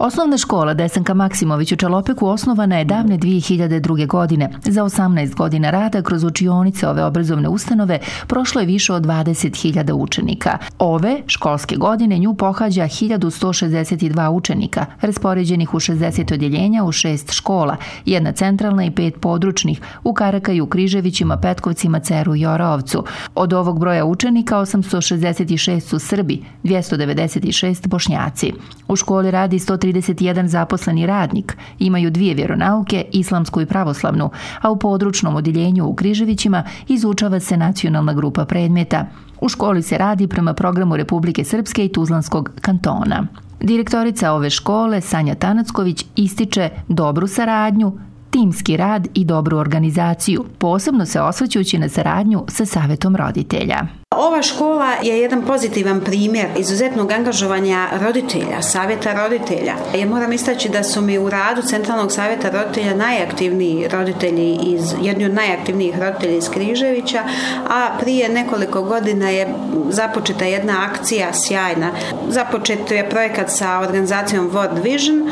Osnovna škola Desanka Maksimović u Čalopeku osnovana je davne 2002. godine. Za 18 godina rada kroz učionice ove obrazovne ustanove prošlo je više od 20.000 učenika. Ove školske godine nju pohađa 1162 učenika, raspoređenih u 60 odjeljenja u šest škola, jedna centralna i pet područnih, u Karakaju, Križevićima, Petkovcima, Ceru i Orovcu. Od ovog broja učenika 866 su Srbi, 296 Bošnjaci. U školi radi 130 31 zaposleni radnik, imaju dvije vjeronauke, islamsku i pravoslavnu, a u područnom odjeljenju u Križevićima izučava se nacionalna grupa predmeta. U školi se radi prema programu Republike Srpske i Tuzlanskog kantona. Direktorica ove škole, Sanja Tanacković, ističe dobru saradnju, timski rad i dobru organizaciju, posebno se osvećujući na saradnju sa Savetom roditelja. Ova škola je jedan pozitivan primjer izuzetnog angažovanja roditelja, savjeta roditelja. Ja moram istaći da su mi u radu Centralnog savjeta roditelja najaktivniji roditelji iz, jedni od najaktivnijih roditelja iz Križevića, a prije nekoliko godina je započeta jedna akcija sjajna. Započet je projekat sa organizacijom World Vision,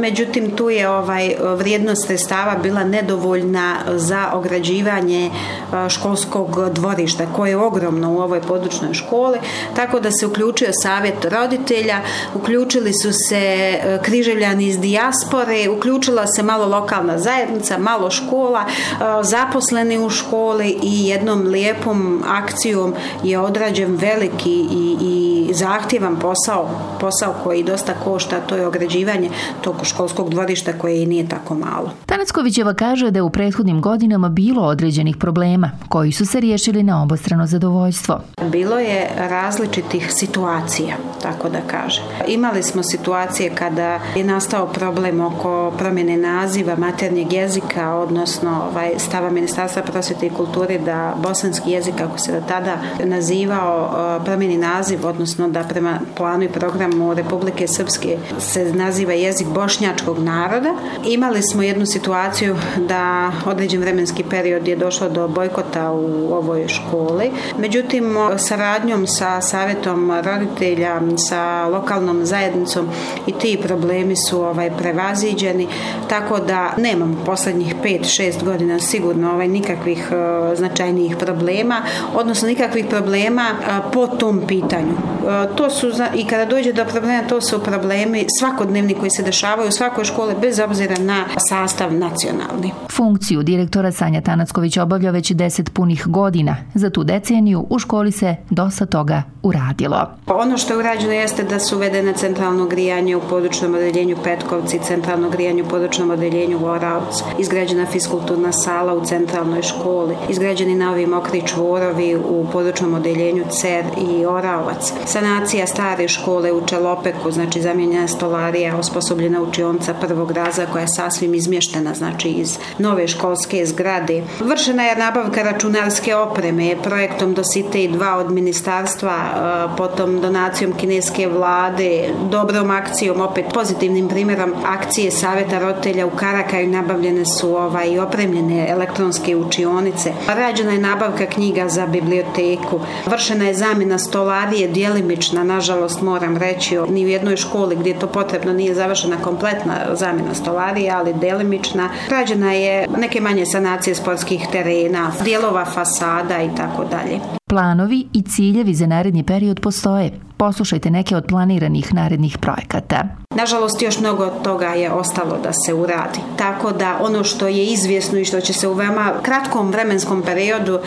međutim tu je ovaj vrijednost sredstava bila nedovoljna za ograđivanje e, školskog dvorišta koje je ogromno u ovoj područnoj školi, tako da se uključio savjet roditelja, uključili su se e, križevljani iz dijaspore, uključila se malo lokalna zajednica, malo škola, e, zaposleni u školi i jednom lijepom akcijom je odrađen veliki i, i zahtjevan posao, posao koji dosta košta, to je ograđivanje tog školskog dvorišta koje i nije tako malo. Kovićeva kaže da je u prethodnim godinama bilo određenih problema koji su se riješili na obostrano zadovoljstvo. Bilo je različitih situacija, tako da kažem. Imali smo situacije kada je nastao problem oko promjene naziva maternjeg jezika, odnosno ovaj, stava Ministarstva prosvjete i kulture da bosanski jezik, ako se do tada nazivao, e, promjeni naziv, odnosno da prema planu i programu Republike Srpske se naziva jezik bošnjačkog naroda. Imali smo jednu situaciju situaciju da određen vremenski period je došlo do bojkota u ovoj školi. Međutim, saradnjom sa savjetom roditelja, sa lokalnom zajednicom i ti problemi su ovaj prevaziđeni, tako da nemam posljednjih 5-6 godina sigurno ovaj nikakvih e, značajnijih problema, odnosno nikakvih problema e, po tom pitanju. E, to su i kada dođe do problema, to su problemi svakodnevni koji se dešavaju u svakoj školi bez obzira na sastav nacionalni. Funkciju direktora Sanja Tanacković obavlja već 10 punih godina. Za tu deceniju u školi se dosta toga uradilo. Pa ono što je urađeno jeste da su uvedene centralno grijanje u područnom odeljenju Petkovci, centralno grijanje u područnom odeljenju Voravc, izgrađena fiskulturna sala u centralnoj školi, izgrađeni novi mokri čvorovi u područnom odeljenju CER i Oravac, sanacija stare škole u Čelopeku, znači zamjenjena stolarija, osposobljena učionca prvog raza koja je sasvim izmještena znači iz nove školske zgrade. Vršena je nabavka računarske opreme projektom Dosite dva od ministarstva, e, potom donacijom kineske vlade, dobrom akcijom, opet pozitivnim primjerom akcije Saveta roditelja u Karakaju nabavljene su ovaj, opremljene elektronske učionice. Rađena je nabavka knjiga za biblioteku. Vršena je zamjena stolarije dijelimična, nažalost moram reći, ni u jednoj školi gdje je to potrebno nije završena kompletna zamjena stolarije, ali delimična rađena. je neke manje sanacije sportskih terena, dijelova fasada i tako dalje. Planovi i ciljevi za naredni period postoje poslušajte neke od planiranih narednih projekata. Nažalost, još mnogo toga je ostalo da se uradi. Tako da ono što je izvjesno i što će se u veoma kratkom vremenskom periodu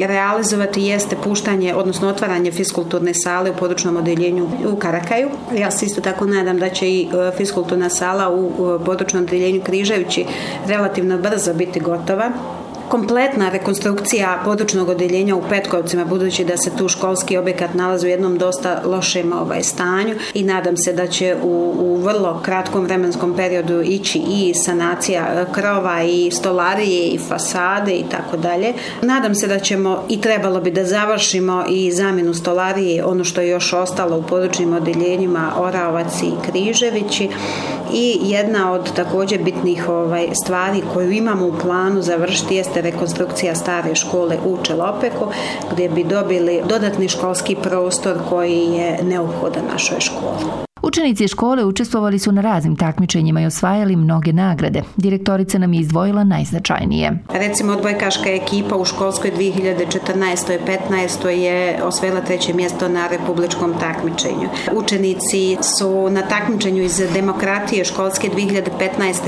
realizovati jeste puštanje, odnosno otvaranje fiskulturne sale u područnom odjeljenju u Karakaju. Ja se isto tako nadam da će i e, fiskulturna sala u područnom odjeljenju Križevići relativno brzo biti gotova kompletna rekonstrukcija područnog odjeljenja u Petkovcima, budući da se tu školski objekat nalazi u jednom dosta lošem ovaj, stanju i nadam se da će u, u vrlo kratkom vremenskom periodu ići i sanacija e, krova i stolarije i fasade i tako dalje. Nadam se da ćemo i trebalo bi da završimo i zamjenu stolarije, ono što je još ostalo u područnim odjeljenjima Oraovaci i Križevići i jedna od također bitnih ovaj, stvari koju imamo u planu završiti jeste rekonstrukcija stare škole u Čelopeku gdje bi dobili dodatni školski prostor koji je neophodan našoj školi. Učenici škole učestvovali su na raznim takmičenjima i osvajali mnoge nagrade. Direktorica nam je izdvojila najznačajnije. Recimo odbojkaška ekipa u školskoj 2014. 15. je osvojila treće mjesto na republičkom takmičenju. Učenici su na takmičenju iz demokratije školske 2015.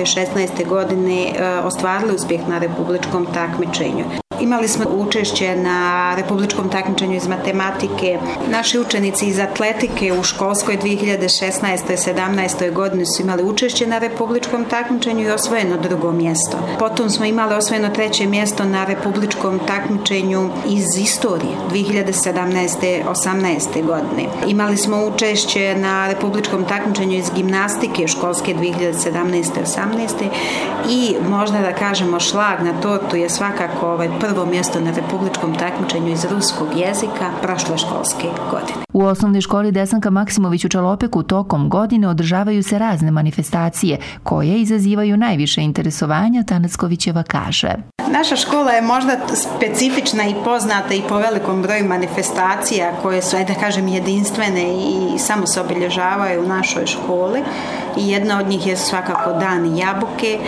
i 16. godine e, ostvarili uspjeh na republičkom takmičenju. Imali smo učešće na republičkom takmičenju iz matematike. Naši učenici iz atletike u školskoj 2016-17. godini su imali učešće na republičkom takmičenju i osvojeno drugo mjesto. Potom smo imali osvojeno treće mjesto na republičkom takmičenju iz istorije 2017-18. godine. Imali smo učešće na republičkom takmičenju iz gimnastike školske 2017-18. i možda da kažemo šlag na tortu je svakako ovaj prvo mjesto na republičkom takmičenju iz ruskog jezika prošle školske godine. U osnovnoj školi Desanka Maksimović u Čalopeku tokom godine održavaju se razne manifestacije koje izazivaju najviše interesovanja Tanackovićeva kaže. Naša škola je možda specifična i poznata i po velikom broju manifestacija koje su, da kažem, jedinstvene i samo se obilježavaju u našoj školi. I jedna od njih je svakako dan Jabuke,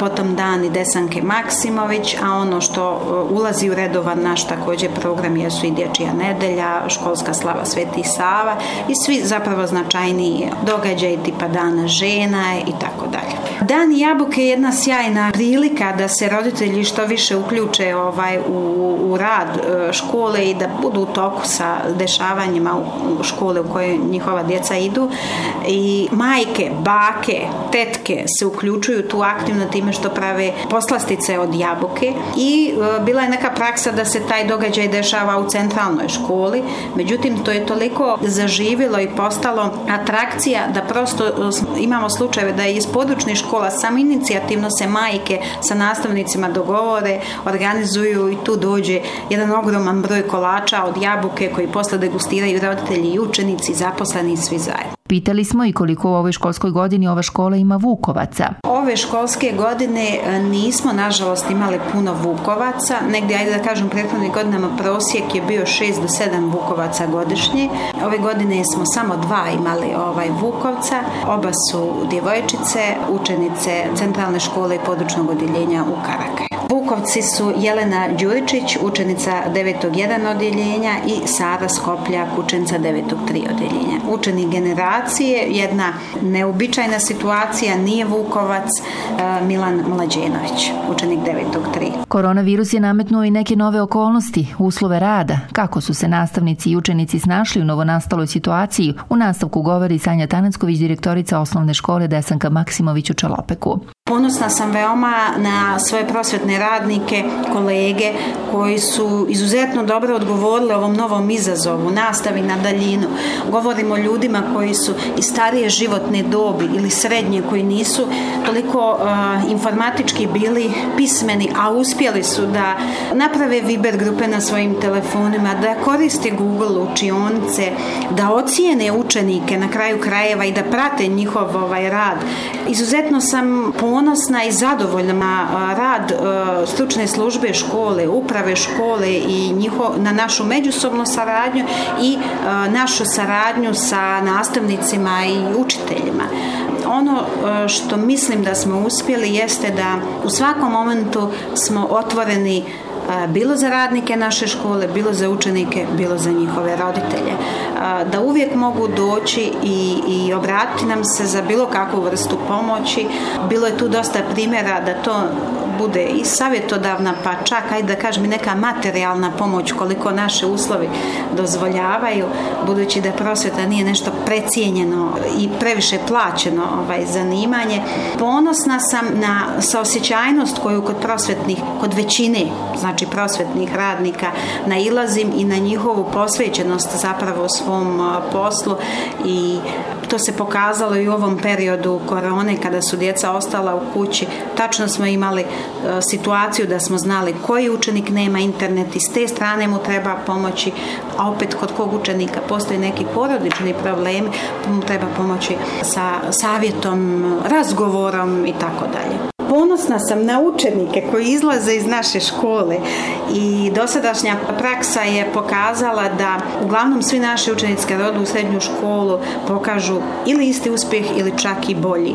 potom Dani Desanke Maksimović, a ono što e, ulazi u redovan naš također program jesu i Dječija nedelja, Školska slava Sveti Sava i svi zapravo značajniji događaji tipa Dana žena i tako dalje. Dan jabuke je jedna sjajna prilika da se roditelji što više uključe ovaj u, u rad e, škole i da budu u toku sa dešavanjima u škole u koje njihova djeca idu i majke, bake, tetke se uključuju tu aktivno time što prave poslastice od jabuke i e, bila je neka praksa da se taj događaj dešava u centralnoj školi, međutim to je toliko zaživilo i postalo atrakcija da prosto e, imamo slučajeve da je iz područnih škola škola sam inicijativno se majke sa nastavnicima dogovore, organizuju i tu dođe jedan ogroman broj kolača od jabuke koji posle degustiraju roditelji i učenici, zaposleni i svi zajedno. Pitali smo i koliko u ovoj školskoj godini ova škola ima vukovaca. Ove školske godine e, nismo nažalost imali puno vukovaca. Negdje, ajde da kažem, prethodnih godinama prosjek je bio 6 do 7 vukovaca godišnje. Ove godine smo samo dva imali ovaj vukovca. Oba su djevojčice, učenice Centralne škole i područnog odjeljenja u Karakaj. Vukovci su Jelena Đuričić, učenica 9.1 odjeljenja i Sara Skopljak, učenica 9.3 odjeljenja. Učenik generacije, jedna neobičajna situacija, nije Vukovac, e, Milan Mlađenović, učenik 9.3. Koronavirus je nametnuo i neke nove okolnosti, uslove rada, kako su se nastavnici i učenici snašli u novonastaloj situaciji, u nastavku govori Sanja Tanacković, direktorica osnovne škole Desanka Maksimović u Čalopeku. Ponosna sam veoma na svoje prosvetne radnike, kolege koji su izuzetno dobro odgovorili ovom novom izazovu, nastavi na daljinu. Govorimo o ljudima koji su iz starije životne dobi ili srednje koji nisu toliko uh, informatički bili pismeni, a uspjeli su da naprave Viber grupe na svojim telefonima, da koriste Google učionice, da ocijene učenike na kraju krajeva i da prate njihov ovaj rad. Izuzetno sam ponosna ponosna i zadovoljna na rad e, stručne službe škole, uprave škole i njiho, na našu međusobnu saradnju i e, našu saradnju sa nastavnicima i učiteljima. Ono e, što mislim da smo uspjeli jeste da u svakom momentu smo otvoreni bilo za radnike naše škole, bilo za učenike, bilo za njihove roditelje. Da uvijek mogu doći i, i obratiti nam se za bilo kakvu vrstu pomoći. Bilo je tu dosta primjera da to bude i savjetodavna, pa čak, aj da kažem, neka materijalna pomoć koliko naše uslovi dozvoljavaju, budući da prosvjeta nije nešto precijenjeno i previše plaćeno ovaj, zanimanje. Ponosna sam na saosjećajnost koju kod prosvjetnih, kod većine, znači prosvjetnih radnika, nailazim i na njihovu posvećenost zapravo svom poslu i to se pokazalo i u ovom periodu korone kada su djeca ostala u kući. Tačno smo imali e, situaciju da smo znali koji učenik nema internet i s te strane mu treba pomoći, a opet kod kog učenika postoji neki porodični problem, mu treba pomoći sa savjetom, razgovorom i tako dalje ponosna sam na učenike koji izlaze iz naše škole i dosadašnja praksa je pokazala da uglavnom svi naši učenici kad odu u srednju školu pokažu ili isti uspjeh ili čak i bolji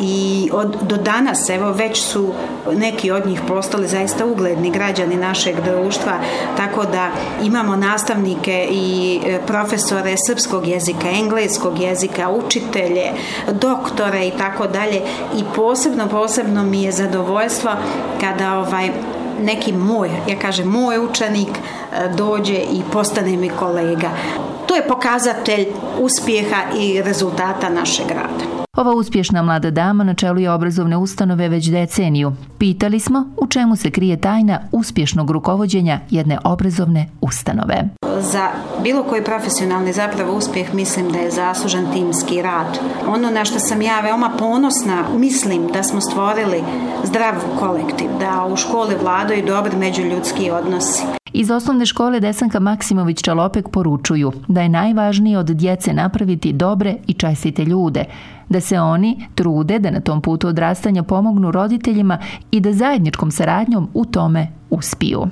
i od, do danas evo već su neki od njih postali zaista ugledni građani našeg društva tako da imamo nastavnike i e, profesore srpskog jezika, engleskog jezika, učitelje, doktore i tako dalje i posebno posebno mi je zadovoljstvo kada ovaj neki moj, ja kažem moj učenik e, dođe i postane mi kolega. To je pokazatelj uspjeha i rezultata našeg rada. Ova uspješna mlada dama na čelu je obrazovne ustanove već deceniju. Pitali smo u čemu se krije tajna uspješnog rukovođenja jedne obrazovne ustanove. Za bilo koji profesionalni zapravo uspjeh mislim da je zaslužan timski rad. Ono na što sam ja veoma ponosna, mislim da smo stvorili zdrav kolektiv, da u školi vladaju dobri međuljudski odnosi. Iz osnovne škole Desanka Maksimović Čalopek poručuju da je najvažnije od djece napraviti dobre i čestite ljude, da se oni trude da na tom putu odrastanja pomognu roditeljima i da zajedničkom saradnjom u tome uspiju.